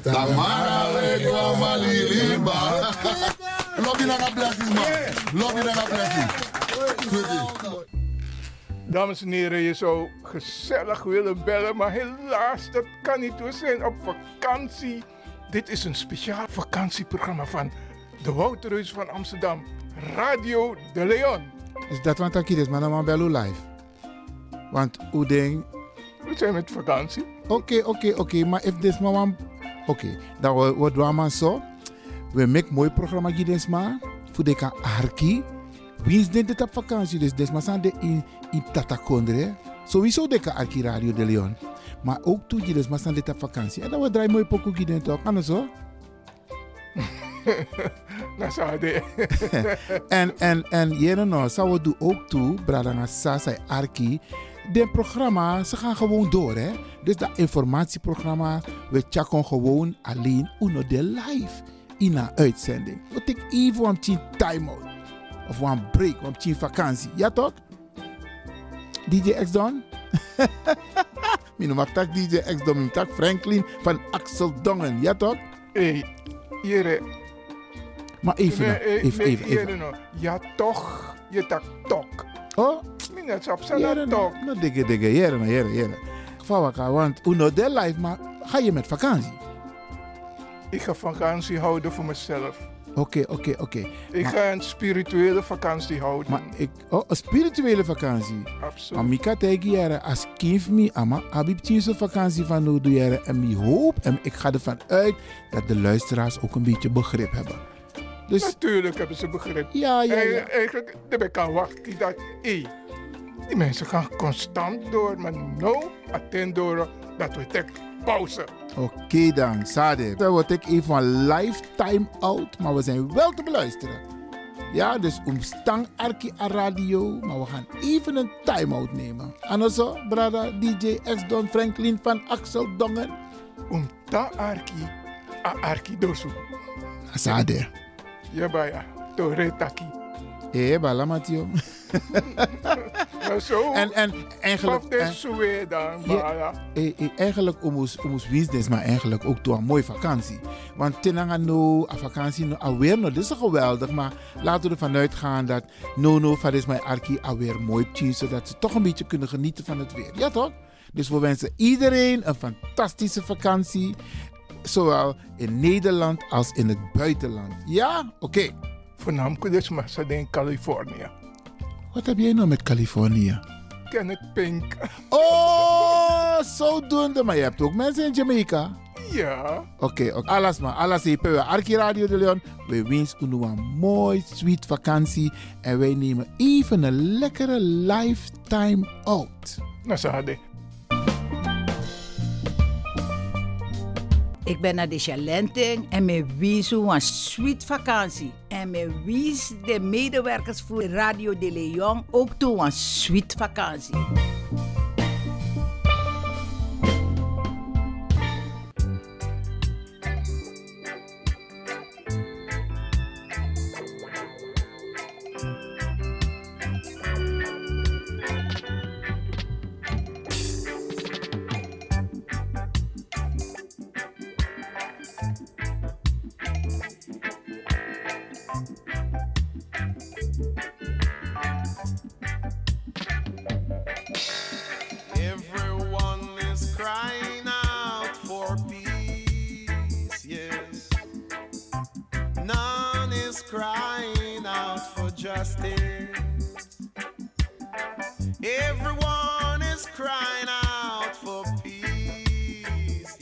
Tamara malilimba. Love you and man. Love you and. Sweetie. Dames en heren, je zou gezellig willen bellen, maar helaas, dat kan niet. We zijn op vakantie. Dit is een speciaal vakantieprogramma van de Wouterhuis van Amsterdam, Radio de Leon. Is dat wat ik is, maar dan bel u live. Want hoe ding. We zijn met vakantie. Oké, oké, oké, maar if this man. Oké, dan we wat doen we zo. We maken mooi programma gids maar. Voor de kan arki. Wie is dit op vakantie? Dus des maar de in in Tatakondre. Sowieso de kan arki Radio de Leon. Maar ook toe gids maar dit op vakantie. En dan we draaien mooi pokoe gids? Kan het zo? Dat zou de. En, en, en jere nou, zou we doen ook toe, Bradanga Sasa Arki. De programma, ze gaan gewoon door, hè. Dus dat informatieprogramma, we checken gewoon alleen uno de live in een uitzending. We take even een time-out. Of een break, een tien vakantie. Ja toch? DJ X Don? Mino mag tak DJ X Don, mino tak Franklin van Axel Dongen. Ja toch? Hé, jere. Maar even, eh, even, even, nou. Ja, toch. Je tak tok. Oh, Jere, zijn nou, tok. nou, dikke, dikke, jere, nou, jere, jere. Vawaka, want uno de life, maar ga je met vakantie? Ik ga vakantie houden voor mezelf. Oké, oké, oké. Ik Maar- ga een spirituele vakantie houden. Maar ik, oh, een spirituele vakantie. Absoluut. Maar ik tegen jere, als kind me, ama, heb ik zo'n vakantie van jere. En ik hoop, en ik ga ervan uit, dat de luisteraars ook een beetje begrip hebben. Dus, Natuurlijk hebben ze begrip. ja, ja, ja. Eigen- Eigenlijk, de kan wachten dat, hé, die mensen gaan constant door, maar nou, attend door dat we tek pauze. Oké dan, Sade. Dan word ik even van lifetime out, maar we zijn wel te beluisteren. Ja, dus omstang Arki a radio, maar we gaan even een time-out nemen. Anders, brada DJ X Don Franklin van Axel Dongen. Ta arki, a arki dosu. Sade. Ja. Tore taki. Eh, balamatio. Nou, zo. En, en eigenlijk... En- dan, Ja. eh, eigenlijk omus omus business, maar eigenlijk ook door een mooie vakantie. Want tenanga no, a vakantie no, alweer no, dit is geweldig. Maar laten we ervan uitgaan dat no no van is mijn arki alweer mooi tjie, zodat ze toch een beetje kunnen genieten van het weer. Ja toch? Dus we wensen iedereen een fantastische vakantie. Zowel in Nederland als in het buitenland. Ja? Oké. Voornamelijk dus maar in Californië. Wat heb jij nou met Californië? Kenneth Pink. Oh, zodoende. Maar je hebt ook mensen in Jamaica. Ja. Oké, oké. alles maar. Alles hier bij Arki Radio de Leon. We wensen u een mooi, sweet vakantie. En wij nemen even een lekkere lifetime out. Nou, hadden. Ik ben naar de Chalenting en me wies een sweet vakantie. En me wies de medewerkers voor Radio de Leon ook toe een sweet vakantie.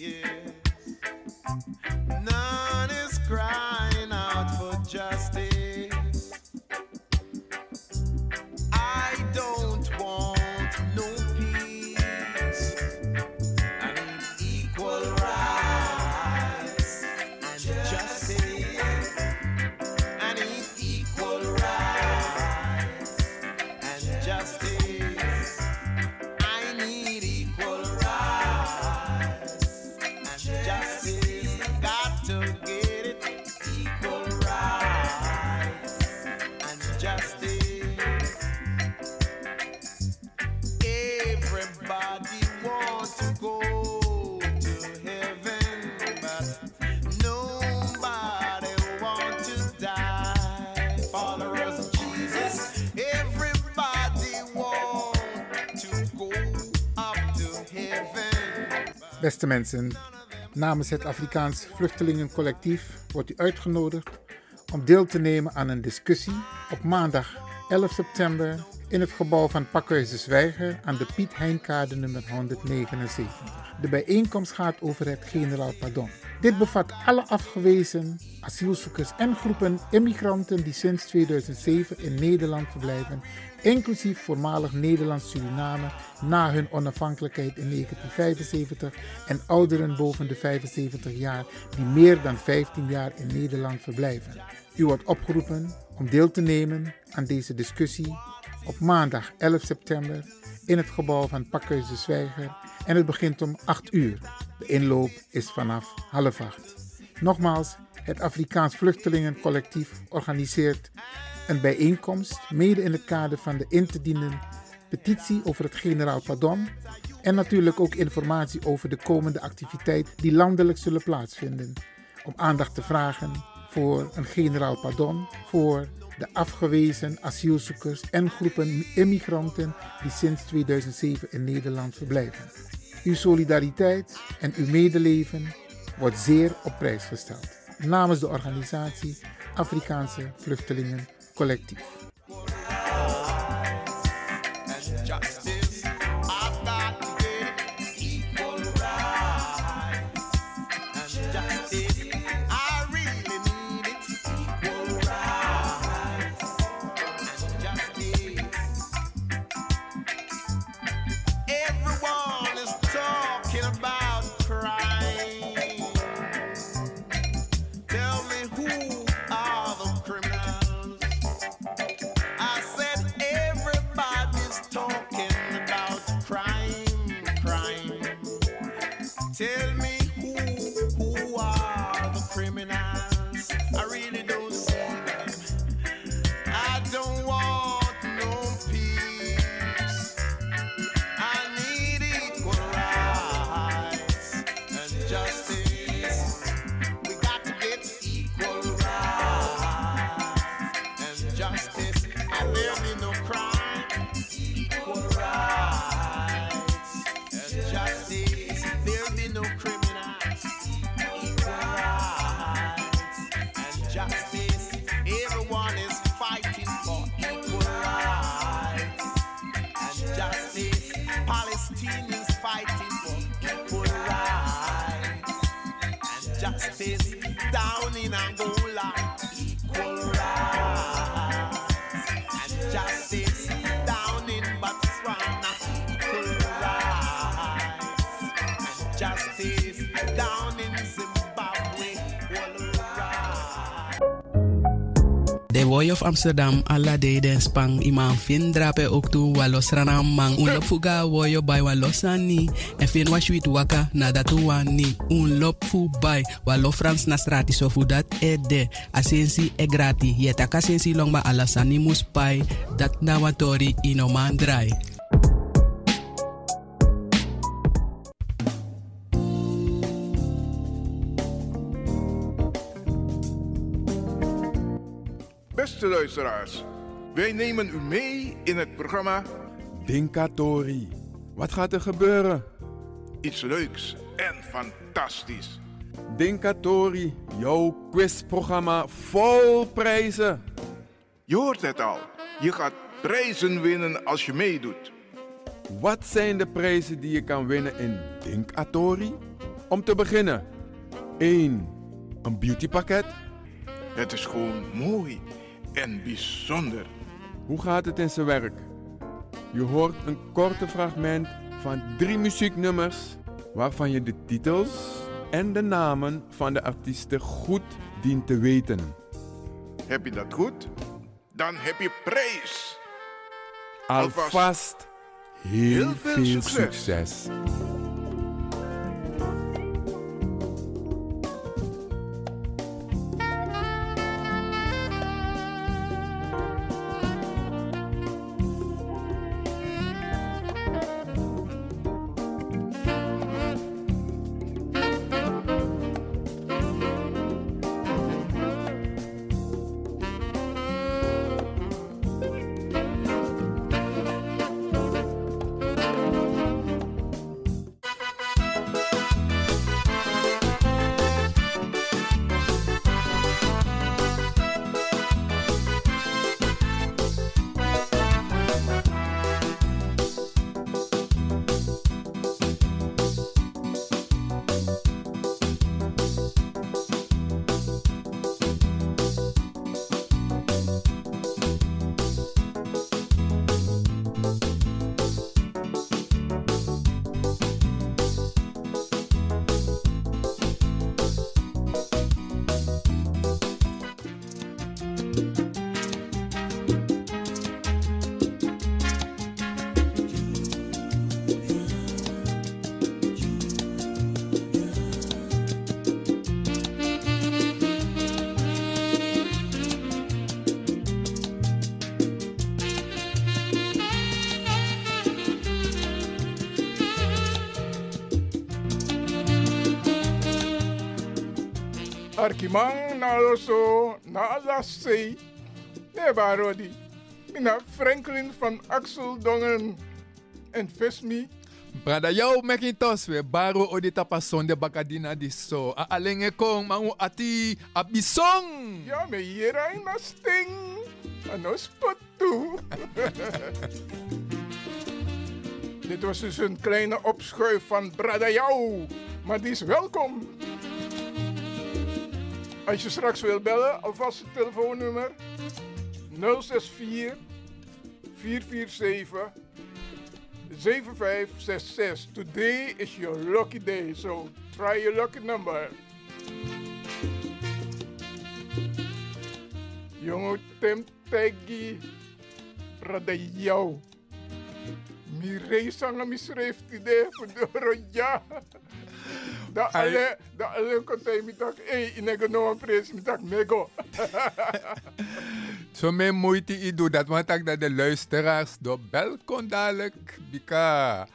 Yes. Beste mensen, namens het Afrikaans Vluchtelingencollectief wordt u uitgenodigd om deel te nemen aan een discussie op maandag 11 september in het gebouw van Pakhuis de Zwijger aan de Piet Heinkade nummer 179. De bijeenkomst gaat over het generaal pardon. Dit bevat alle afgewezen asielzoekers en groepen immigranten die sinds 2007 in Nederland verblijven, inclusief voormalig Nederlands-Suriname na hun onafhankelijkheid in 1975 en ouderen boven de 75 jaar die meer dan 15 jaar in Nederland verblijven. U wordt opgeroepen om deel te nemen aan deze discussie op maandag 11 september in het gebouw van Pakhuis Zwijger en het begint om 8 uur. De inloop is vanaf half acht. Nogmaals, het Afrikaans Vluchtelingencollectief organiseert een bijeenkomst, mede in het kader van de in te dienen petitie over het generaal pardon en natuurlijk ook informatie over de komende activiteiten die landelijk zullen plaatsvinden. Om aandacht te vragen voor een generaal pardon voor de afgewezen asielzoekers en groepen immigranten die sinds 2007 in Nederland verblijven. Uw solidariteit en uw medeleven wordt zeer op prijs gesteld. Namens de organisatie Afrikaanse Vluchtelingen Collectief. Down in Angola. Boy of Amsterdam, alla de den spang iman fin drape ook toe walos rana mang un lop fuga woyo bay walosani en fin wa waka na datu wani un lop fu bay walo frans na strati dat e de asensi e grati yeta kasensi long ba alasani mus pai dat na watori ino Beste luisteraars, wij nemen u mee in het programma Dinkatori. Wat gaat er gebeuren? Iets Leuks en Fantastisch. Dinkatori, jouw quizprogramma vol prijzen. Je hoort het al, je gaat prijzen winnen als je meedoet. Wat zijn de prijzen die je kan winnen in Dinkatori? Om te beginnen, 1. Een beautypakket. Het is gewoon mooi en bijzonder. Hoe gaat het in zijn werk? Je hoort een korte fragment van drie muzieknummers waarvan je de titels en de namen van de artiesten goed dient te weten. Heb je dat goed? Dan heb je prijs. Alvast heel, heel veel veel succes. succes. Arkimang naloso na alasei. Ne barodi. Mina Franklin van Axel Dongen en Vesmi. Brada, jou Macintosh we baro odita pason de bakadina di so. A alenge kong mangu ati abisong. Ja, me hier in sting. Ano spot toe. Dit was dus een kleine opschuif van Brada Jou. Maar die is welkom. Als je straks wil bellen, alvast het telefoonnummer 064 447 7566. Today is your lucky day, so try your lucky number. Jongo tem tegi radayau. Mi reisa nga misreft ide fudoro. Da alle da alle kontay mi tak eh inego no pres mi tak nego. Zo mijn moeite i doe dat, want ik dat de luisteraars door bel kon dadelijk. Bika.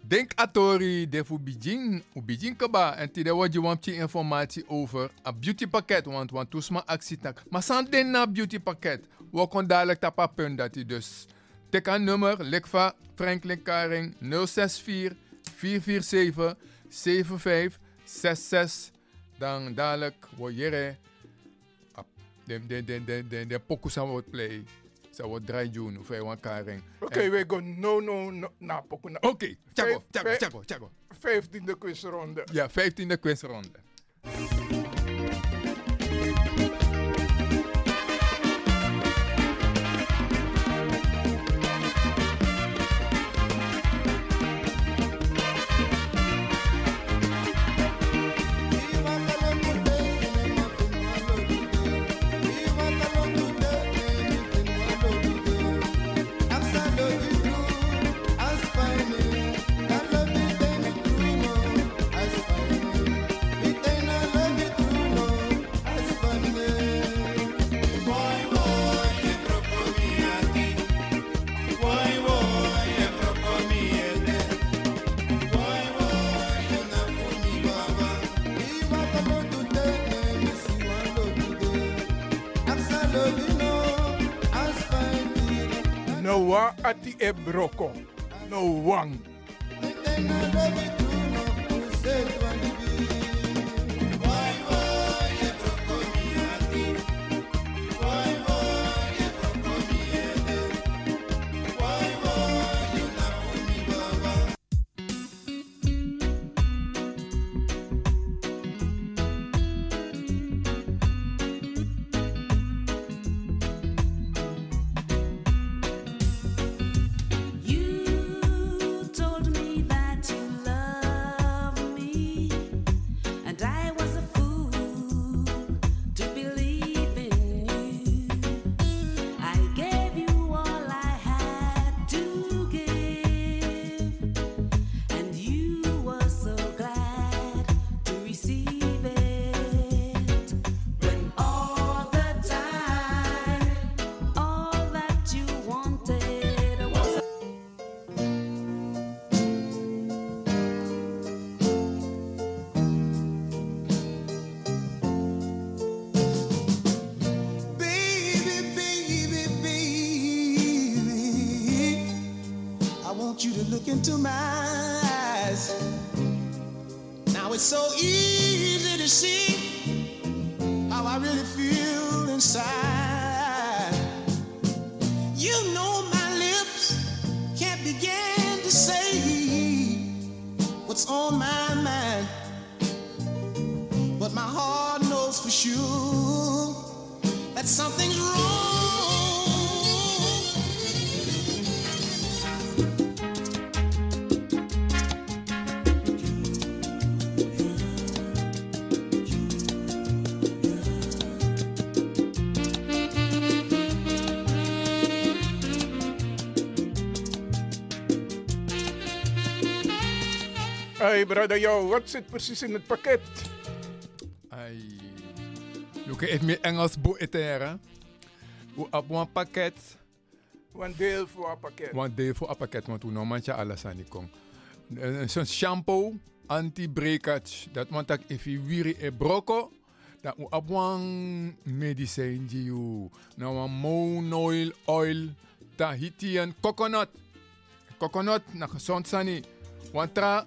Denk atori de fu bijin, u bijin kaba. En tide wat je want je informatie over een beauty pakket, want want toesma actie tak. Maar san den na beauty pakket, we kon dadelijk tapa punt dat hij dus. Tik aan nummer, Likva Franklin Karing 064 447 7566. Dan dadelijk word je de de de de de de pokus aan wordt play. Sa wat draai June, of wan karing. Oké, we gaan no, no, no, na na- Oké, Chago, vijf- Chago, Chago. Vijftiende quizronde. Ja, 15e quizronde. Ati e. No wang. Now it's so easy to see how I really feel inside. You know my lips can't begin to say what's on my mind, but my heart knows for sure that something's wrong. Hey brother, yo, wat zit precies in het pakket? Ai. Look, if me Engels boek etera. U op een pakket. Een deel voor een pakket. Want deel voor een pakket, want hoe normaal je alles aan die kom. Eh, Zo'n shampoo, anti-breakage. Dat want dat if je wiri e broko, dat u op een medicijn die u. Nou een monoil oil, Tahitian coconut. Coconut, na gezond sani. Want tra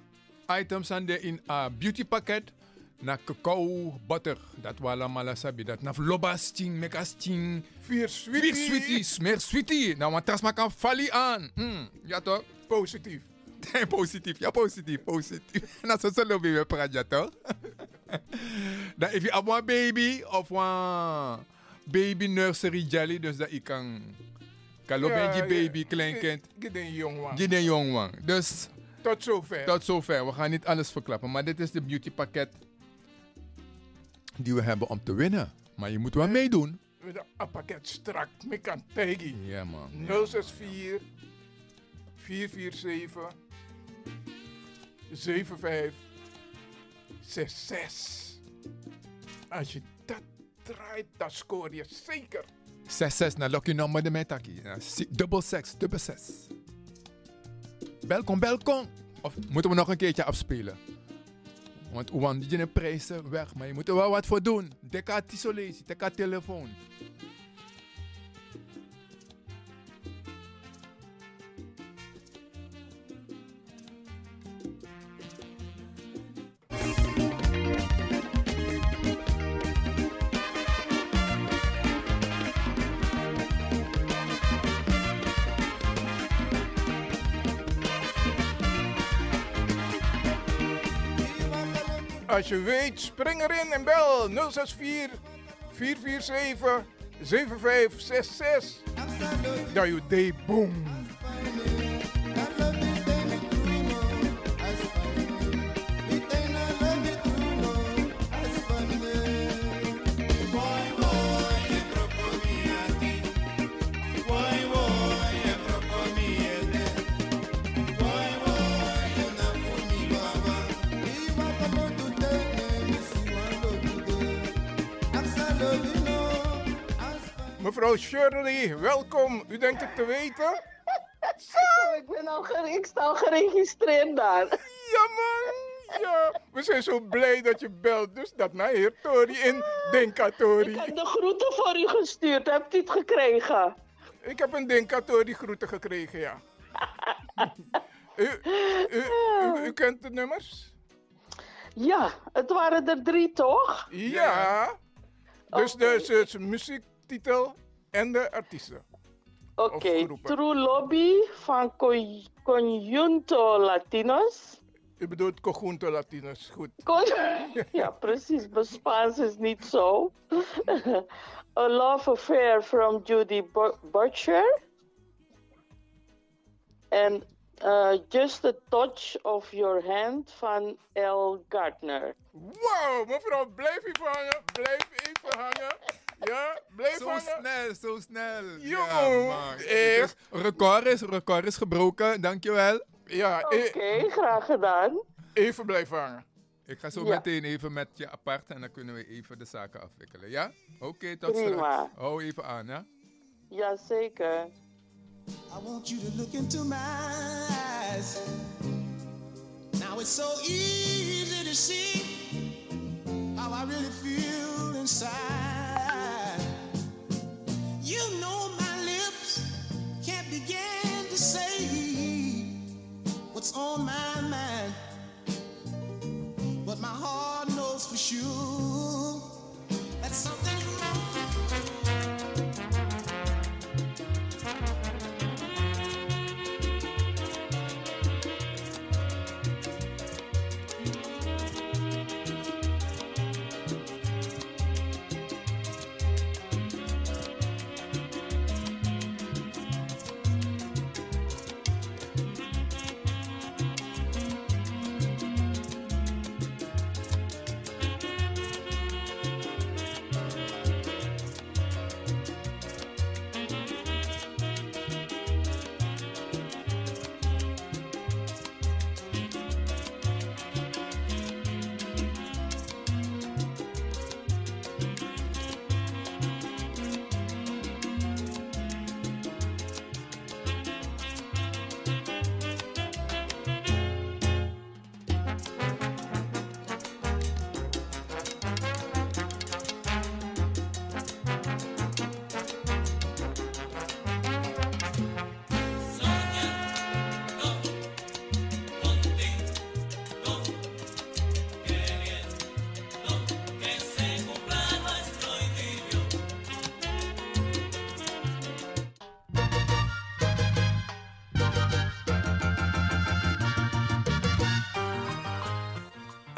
items aan de in a beauty pakket. Na cacao butter, dat wala malasabi, dat na loba sting, meka sting. Vier sweetie. Vier sweeties, meer sweetie. Nou, want dat kan vali aan. Mm, ja toch? Positief. positief, ja positief, positief. Is zo lobby we praten, ja toch? Dan if je op een baby of een baby nursery jelly, dus dat je kan... Lopen Ja, met je baby, kleinkind. Gid een jongen. Je een jongman. Dus Tot zover. tot zover. We gaan niet alles verklappen. Maar dit is de beauty pakket die we hebben om te winnen. Maar je moet wel meedoen. Met een pakket strak. Me kan tegen. Ja man. 064 447 75 66. Als je dat draait, dan scoor je zeker. 6-6 naar Lucky Number de Metaki. Dubbel 6, dubbel 6. Belkom, belkom. Of moeten we nog een keertje afspelen? Want Oewan, die prijzen weg, maar je moet er wel wat voor doen. Dekka tisolatie, dekka telefoon. Als je weet, spring erin en bel 064 447 7566. Dat je day boom. Mevrouw Shirley, welkom. U denkt het te weten? Oh, ik, ben al ik sta al geregistreerd daar. Ja, man. Ja, we zijn zo blij dat je belt. Dus dat naar heer Tori in Denkatori. Ik heb de groeten voor u gestuurd. Hebt u het gekregen? Ik heb een Denkatori groeten gekregen, ja. u, u, u, u kent de nummers? Ja, het waren er drie toch? Ja. Dus Oké. de, de, muziektitel en de artiesten. Oké, groepen. True Lobby van Con- Conjunto Latinos. U bedoelt Conjunto Latinos, goed. Con- ja, precies. Mijn Spaans is niet zo. A Love Affair from Judy Bu- Butcher. En eh, Just a Touch of Your Hand van L. Gardner. Wow, mevrouw, blijf even hangen. Blijf even hangen. Ja, blijf Zo hangen. snel, zo snel. Jongen, Ja. Dus record, is, record is gebroken, dankjewel. Ja, Oké, e- graag gedaan. even blijven hangen. Ik ga zo Ja. meteen even met je apart en dan kunnen we even de zaken afwikkelen, ja? Oké, tot Prima. straks. Hou even aan, ja? Jazeker. I want you to look into my eyes. Now it's so easy to see how I really feel inside. You know my lips can't begin to say what's on my mind, but my heart knows for sure that something's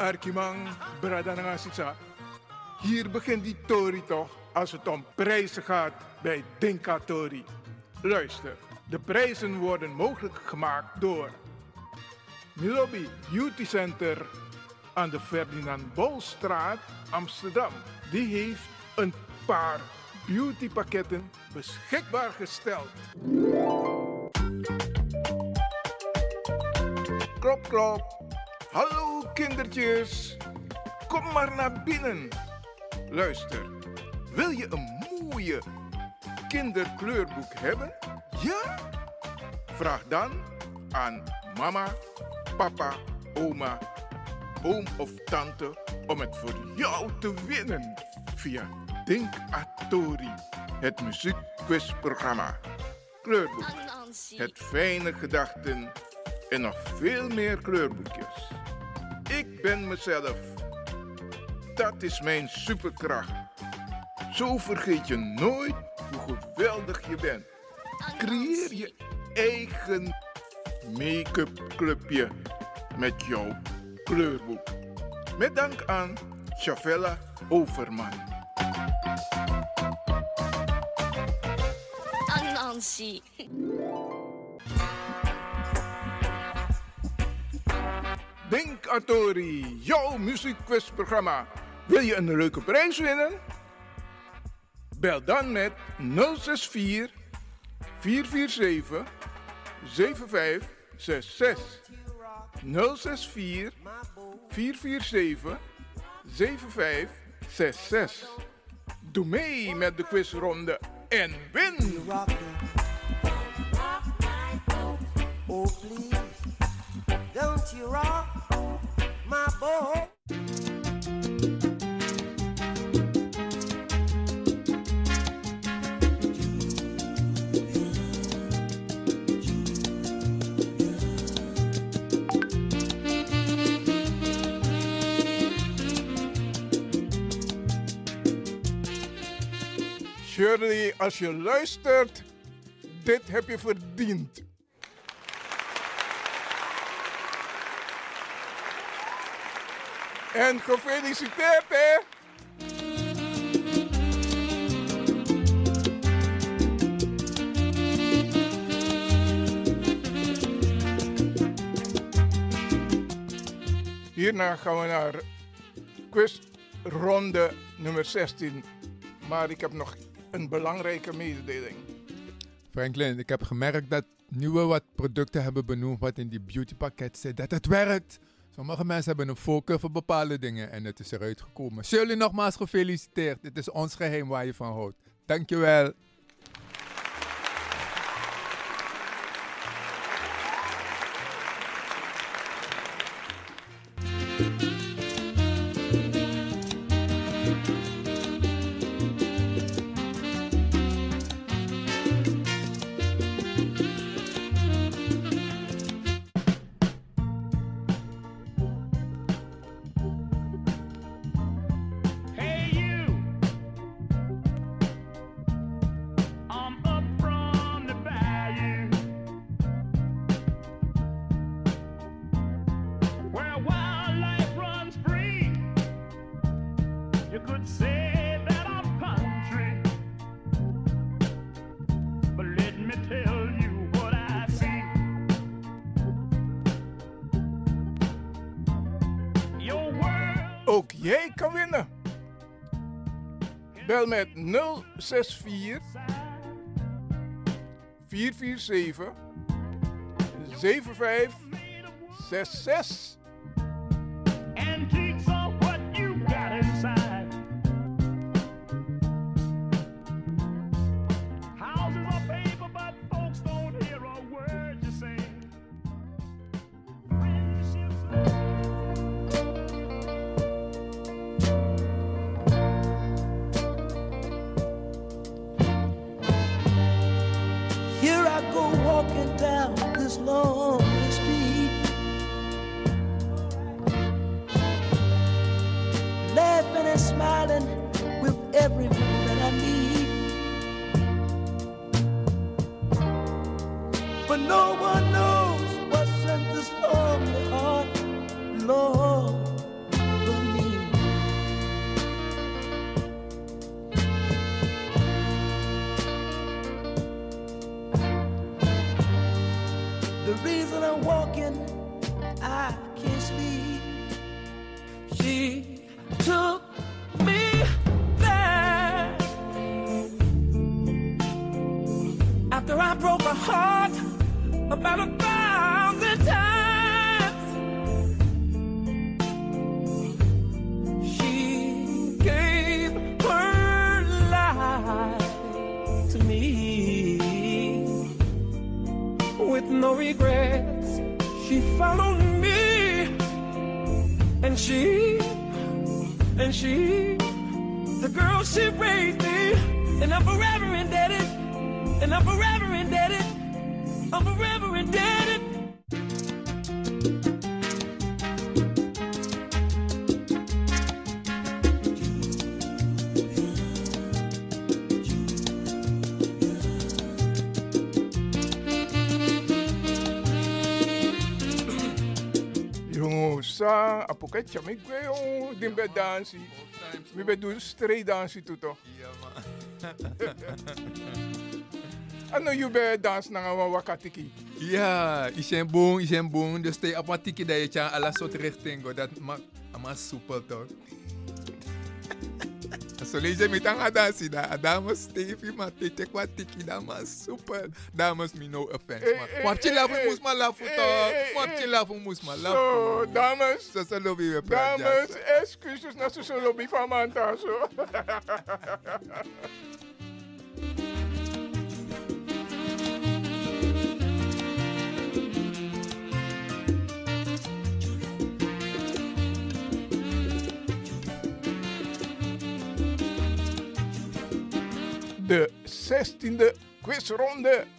Arkimang, Bradanangasisa. Hier begint die Tori toch als het om prijzen gaat bij Dinka Tori. Luister, de prijzen worden mogelijk gemaakt door Milobi Beauty Center aan de Ferdinand Bolstraat, Amsterdam. Die heeft een paar beautypakketten beschikbaar gesteld. Klop, klop. Hallo kindertjes. Kom maar naar binnen. Luister, wil je een mooie kinderkleurboek hebben? Ja? Vraag dan aan mama, papa, oma, oom of tante om het voor jou te winnen via Denk Atori, het muziekquizprogramma. Kleurboek, het fijne gedachten en nog veel meer kleurboekjes. Ik ben mezelf. Dat is mijn superkracht. Zo vergeet je nooit hoe geweldig je bent. Creëer je eigen make-up clubje met jouw kleurboek. Met dank aan Chavella Overman. Anansi. Denk Atori, jouw muziekquizprogramma. Wil je een leuke prijs winnen? Bel dan met 064 447 7566. 064 447 7566. Doe mee met de quizronde en win! Oh, don't you rock my boat. Shirley, als je luistert, dit heb je verdiend. En gefeliciteerd, hè? Hierna gaan we naar quizronde nummer 16. Maar ik heb nog een belangrijke mededeling. Franklin, ik heb gemerkt dat nu we wat producten hebben benoemd wat in die beautypakket zit, dat het werkt. Sommige mensen hebben een voorkeur voor bepaalde dingen en het is eruit gekomen. Shirley, nogmaals gefeliciteerd. Dit is ons geheim waar je van houdt. Dankjewel. Bel met 064 447 7566. Sa, apokai chami kwe o, din be dansi. Mi be do straight dansi tuto. Ano you be dance na nga wakatiki? Ja, isem boom, isem boom. Dus te een tikje dat je tja alle soort richting go. Dat maakt maar soepel toch. Je met een dansie daar. Dames Stevie, maar te tek wat tikje dat maar soepel. Dames me no offense. Maar wat je lachen moest maar lachen toch. Wat je lachen moest maar lachen. Zo, dames. Zo zo lobby we praten. Dames, excuses na zo zo lobby van Manta zo. De 16e quizronde.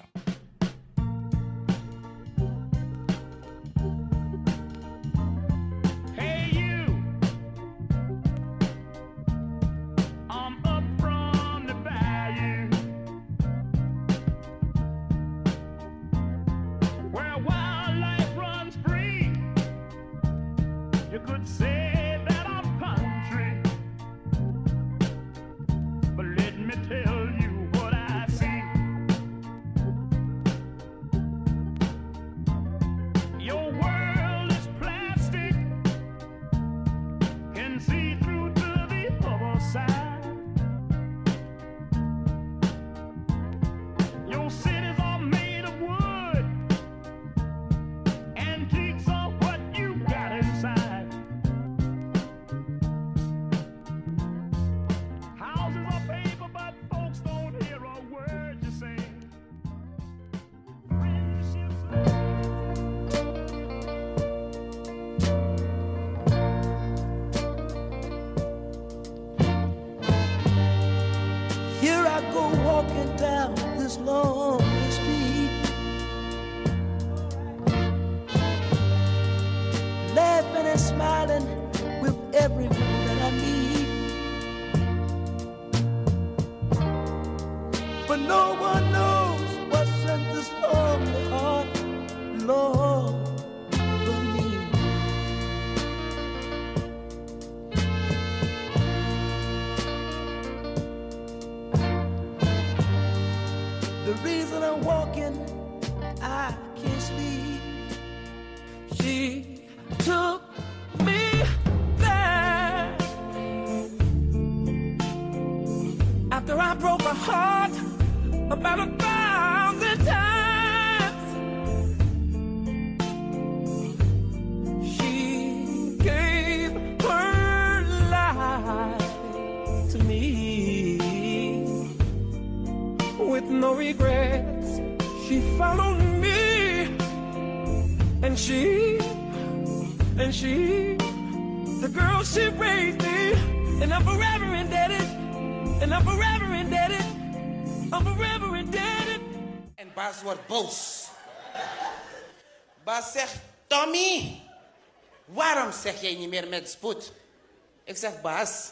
Ik zeg, Bas,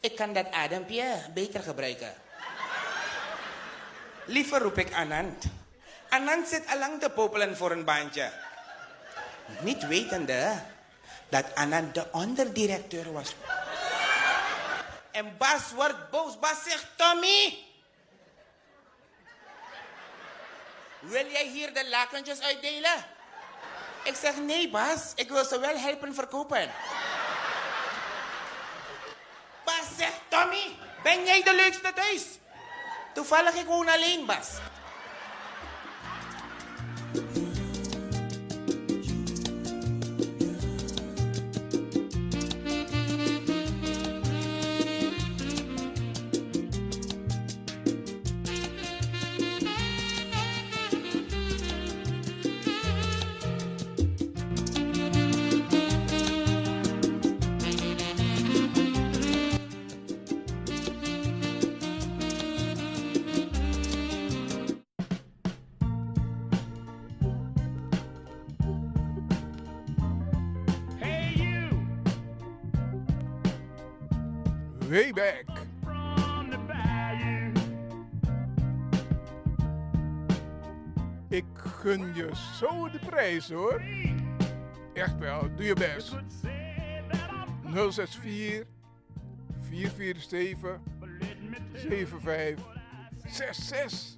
ik kan dat adempje beter gebruiken. Liever roep ik Anand. Anand zit allang te popelen voor een baantje. Niet wetende dat Anand de onderdirecteur was. En Bas wordt boos. Bas zegt, Tommy, Wil jij hier de lakentjes uitdelen? Ik zeg nee, Bas. Ik wil ze wel helpen verkopen. Bas zegt, Tommy, ben jij de leukste thuis? Toevallig, ik woon alleen, Bas. zo de prijs hoor. Echt wel, doe je best. 064 447 7566.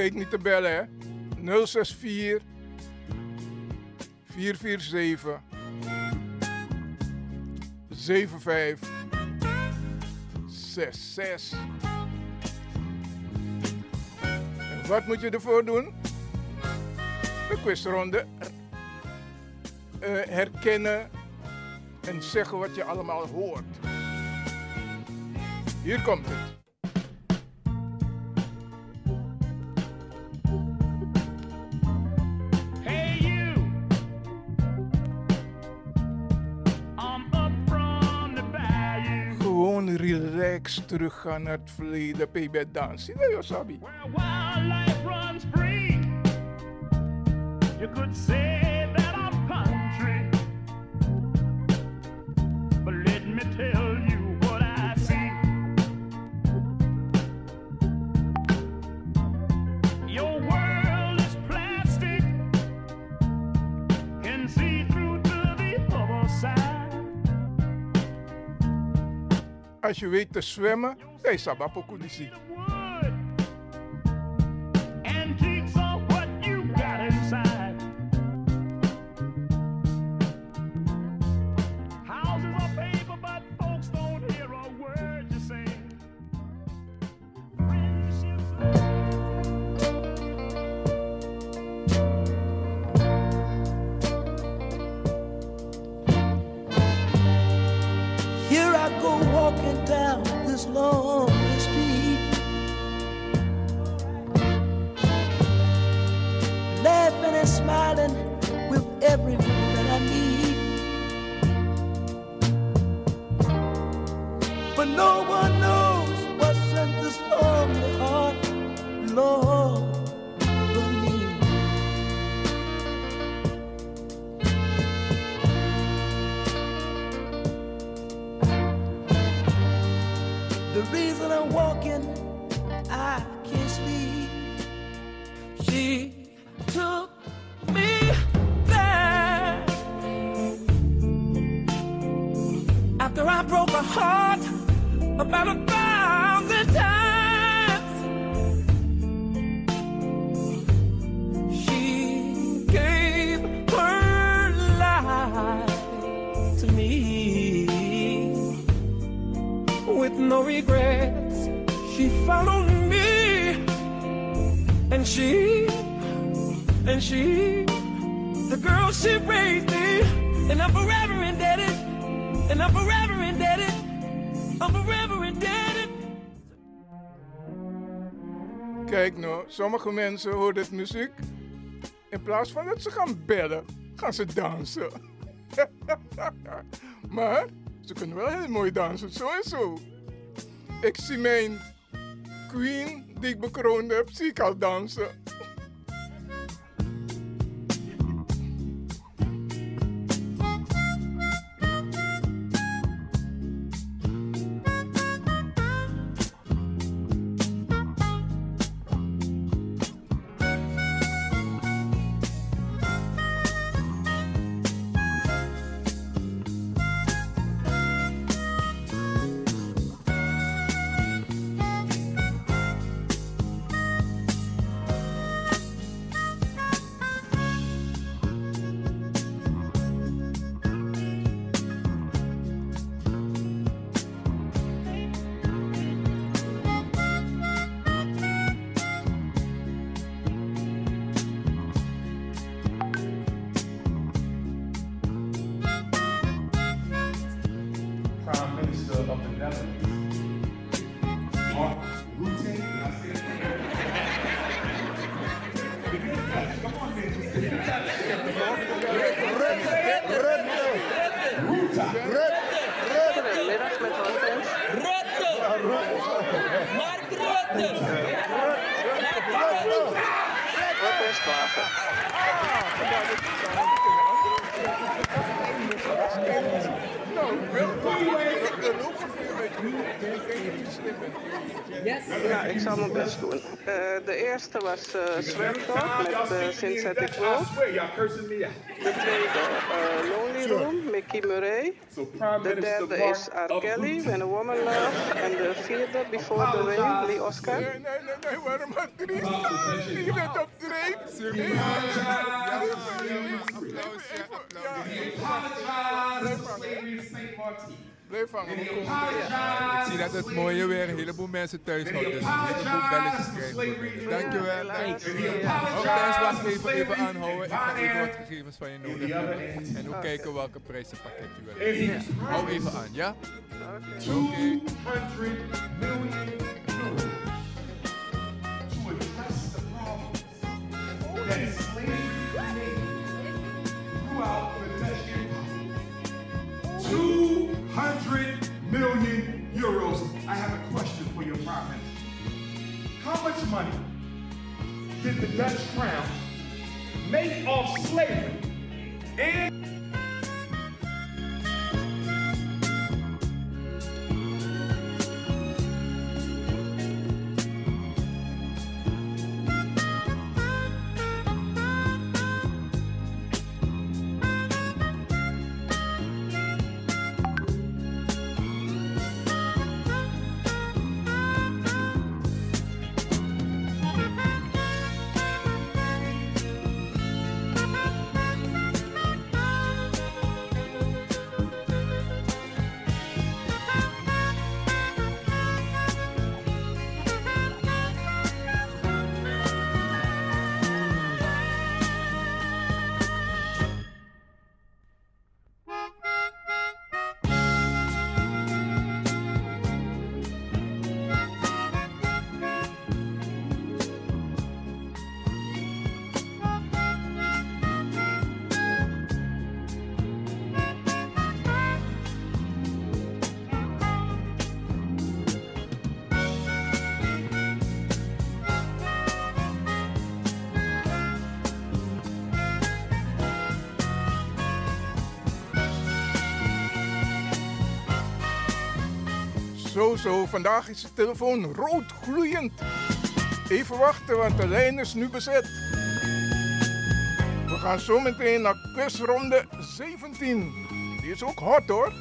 vergeet niet te bellen, hè. 064 447 7566. En wat moet je ervoor doen? De quizronde eh, herkennen en zeggen wat je allemaal hoort. Hier komt het. niks teruggaan naar het verleden, payback dance. Zie je, Yosabi. Where wildlife runs free, you could say. als je weet te zwemmen, dan is dat and she, and she, the girl she raised me, and I'm forever indebted, and I'm forever indebted, I'm forever indebted. Kijk nou, sommige mensen horen dit muziek. In plaats van dat ze gaan bellen, gaan ze dansen. maar ze kunnen wel heel mooi dansen, zo. Ik zie mijn queen die ik bekroond heb, zie ik al dansen. Ja, ik zal mijn best doen. Eh, de eerste was uh, met uh, Synthetic World. De tweede uh, Lonely Room, Mickey Murray. De derde is R. Kelly, When a Woman Loves. En de vierde, Before the Rain, Lee Oscar. Nee, nee, nee, nee, waarom had drie? Je bent op drie. Blijf hangen. we komen Ik zie dat het mooie weer een heleboel mensen thuis houdt. Dus een heleboel belletjes krijgen. Dankjewel. Ook thuis wacht even, even aanhouden. Ik ga even wat gegevens van je nodig hebben. En ook kijken welke prijzenpakket je wil. Hou even aan, ja? Oké. 200 million euros to address the problems that slavery created throughout the Dutch Empire. 200 million euros. I have a question for your prime minister. How much money did the Dutch crown make off slavery and Zo, vandaag is de telefoon rood gloeiend. Even wachten, want de lijn is nu bezet. We gaan zo meteen naar quizronde 17. Die is ook hot hoor.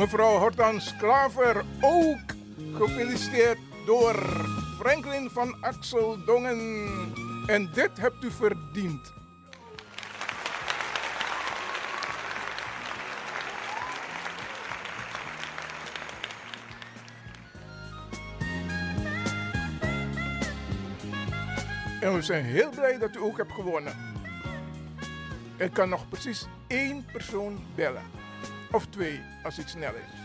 Mevrouw Hortans Klaver ook gefeliciteerd door Franklin van Axel Dongen. En dit hebt u verdiend. En we zijn heel blij dat u ook hebt gewonnen. Ik kan nog precies één persoon bellen. Of twee, als het snel is.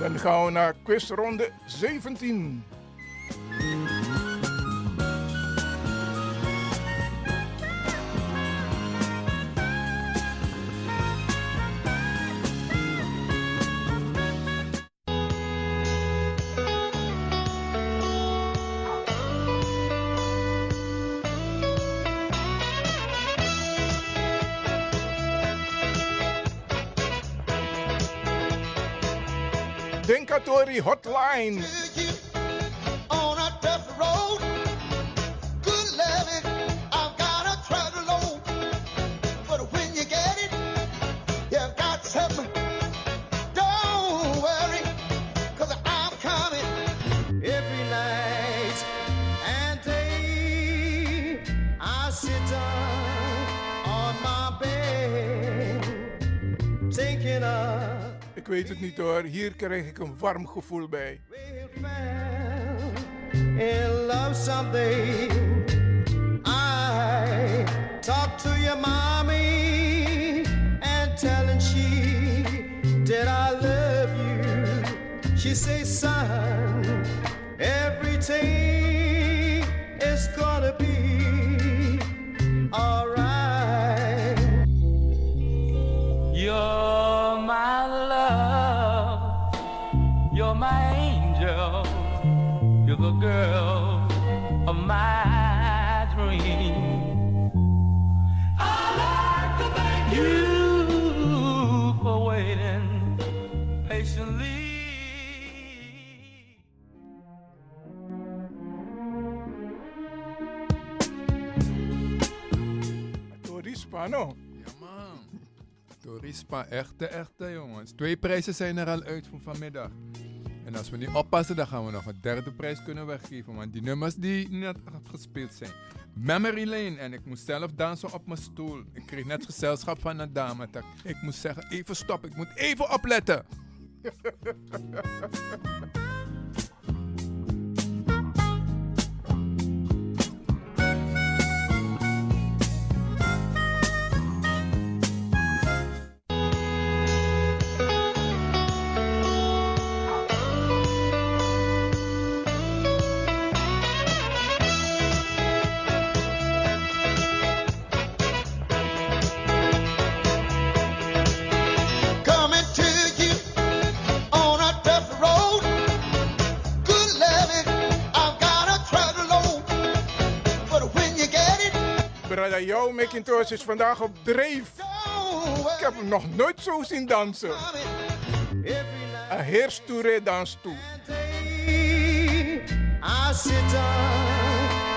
Dan gaan we naar quizronde 17. Denkatori Hotline. Weet het niet hoor, hier krijg ik een warm gevoel bij. in love someday. I talk to your mommy and telling she did I love you. She say, son, everything girl of my dream. I like to thank you for waiting patiently. Torispa, no? Ja, man. Torispa, echte, echte jongens. Twee prijzen zijn er al uit voor vanmiddag. En als we niet oppassen, dan gaan we nog een derde prijs kunnen weggeven. Want die nummers die net afgespeeld zijn. Memory Lane. En ik moest zelf dansen op mijn stoel. Ik kreeg net gezelschap van een dame. Ik moest zeggen, even stop. Ik moet even opletten. Brother Joe McIntosh is vandaag op dreef. Ik heb hem nog nooit zo zien dansen. Een heer Touré dans toe. I sit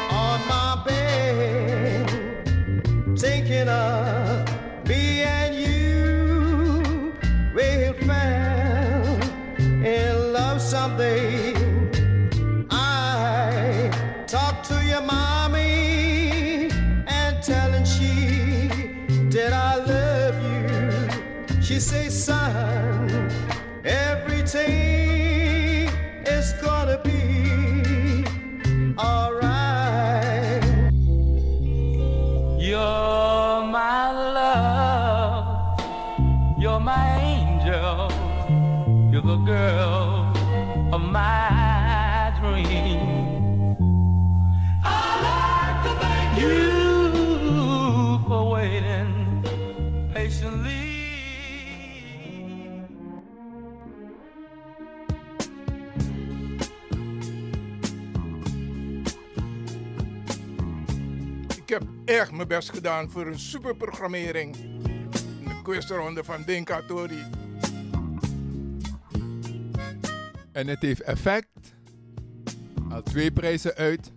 on my bed, thinking of echt mijn best gedaan voor een superprogrammering. In de quizronde van Dinka Tori. En het heeft effect. Al twee prijzen uit.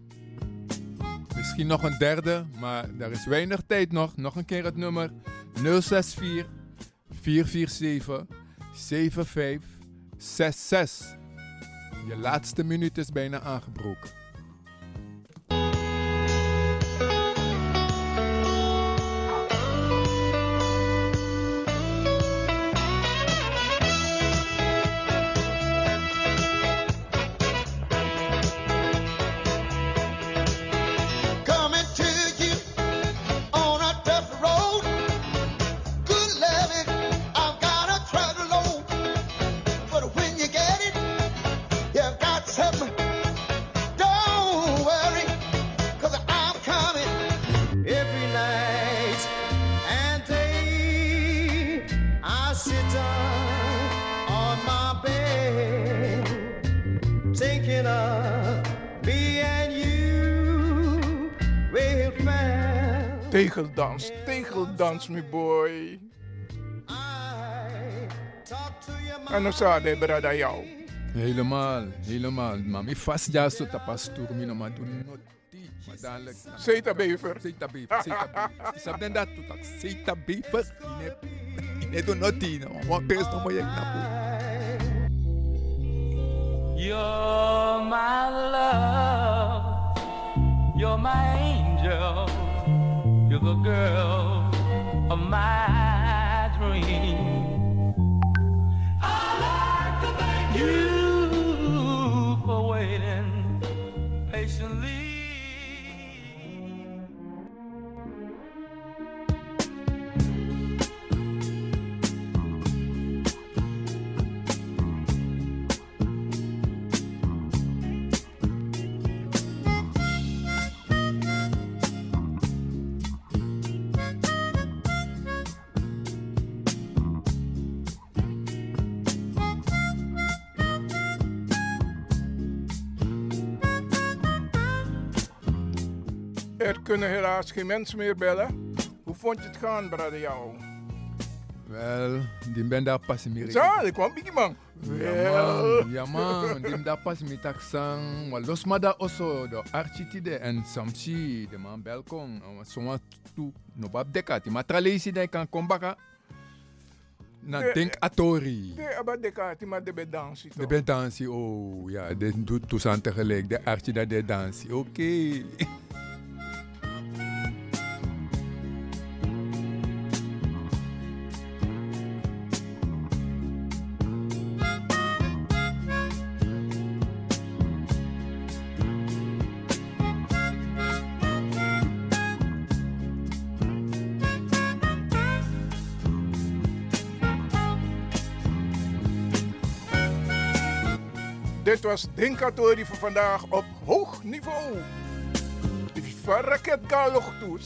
Misschien nog een derde, maar er is weinig tijd nog. Nog een keer het nummer 064 447 7566. Je laatste minuut is bijna aangebroken. Tegeldans, tegeldans, mijn boy. En dan zou hij brada jou. Helemaal, helemaal. Mami vast ja zo tapas tour mi no ma doen noti. Maar dadelijk. Seita bever. Seita bever, seita bever. Isab den dat toetak. Seita bever. Ine, ine do noti. No, wan pers no mo yek na po. You're my love, you're my angel, you're the girl of my dream. Er kunnen helaas geen mensen meer bellen. Hoe vond je het gaan, brada jou? Wel, die ben daar pas meer. Zo, ik kwam biggie man. Ja Wel. man, ja man, die daar pas met taksang. Maar los maar daar also, de architide en samsi, de man belkong. Zomaar toe, no bab dekati. Maar tralesi den kan kombaka. Na De- denk atori. De abad de kati, maar de bedansie De ben dansie, oh ja, de doet toestand tegelijk. De archie dat de dansie, oké. Dit was Dinkatori voor vandaag op hoog niveau. Van raket toe.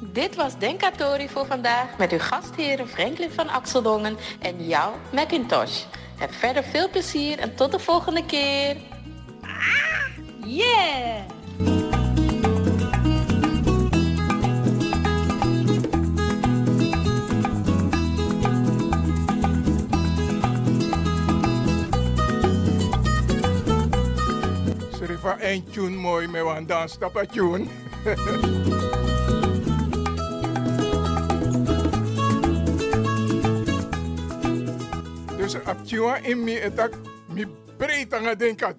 Dit was Denkatori voor vandaag met uw gastheren Franklin van Axeldongen en jou Macintosh. Heb verder veel plezier en tot de volgende keer. Yeah! Serifa een tune mooi met een dansstappa tune. dus op tune in mi etak mi breed aan het denken,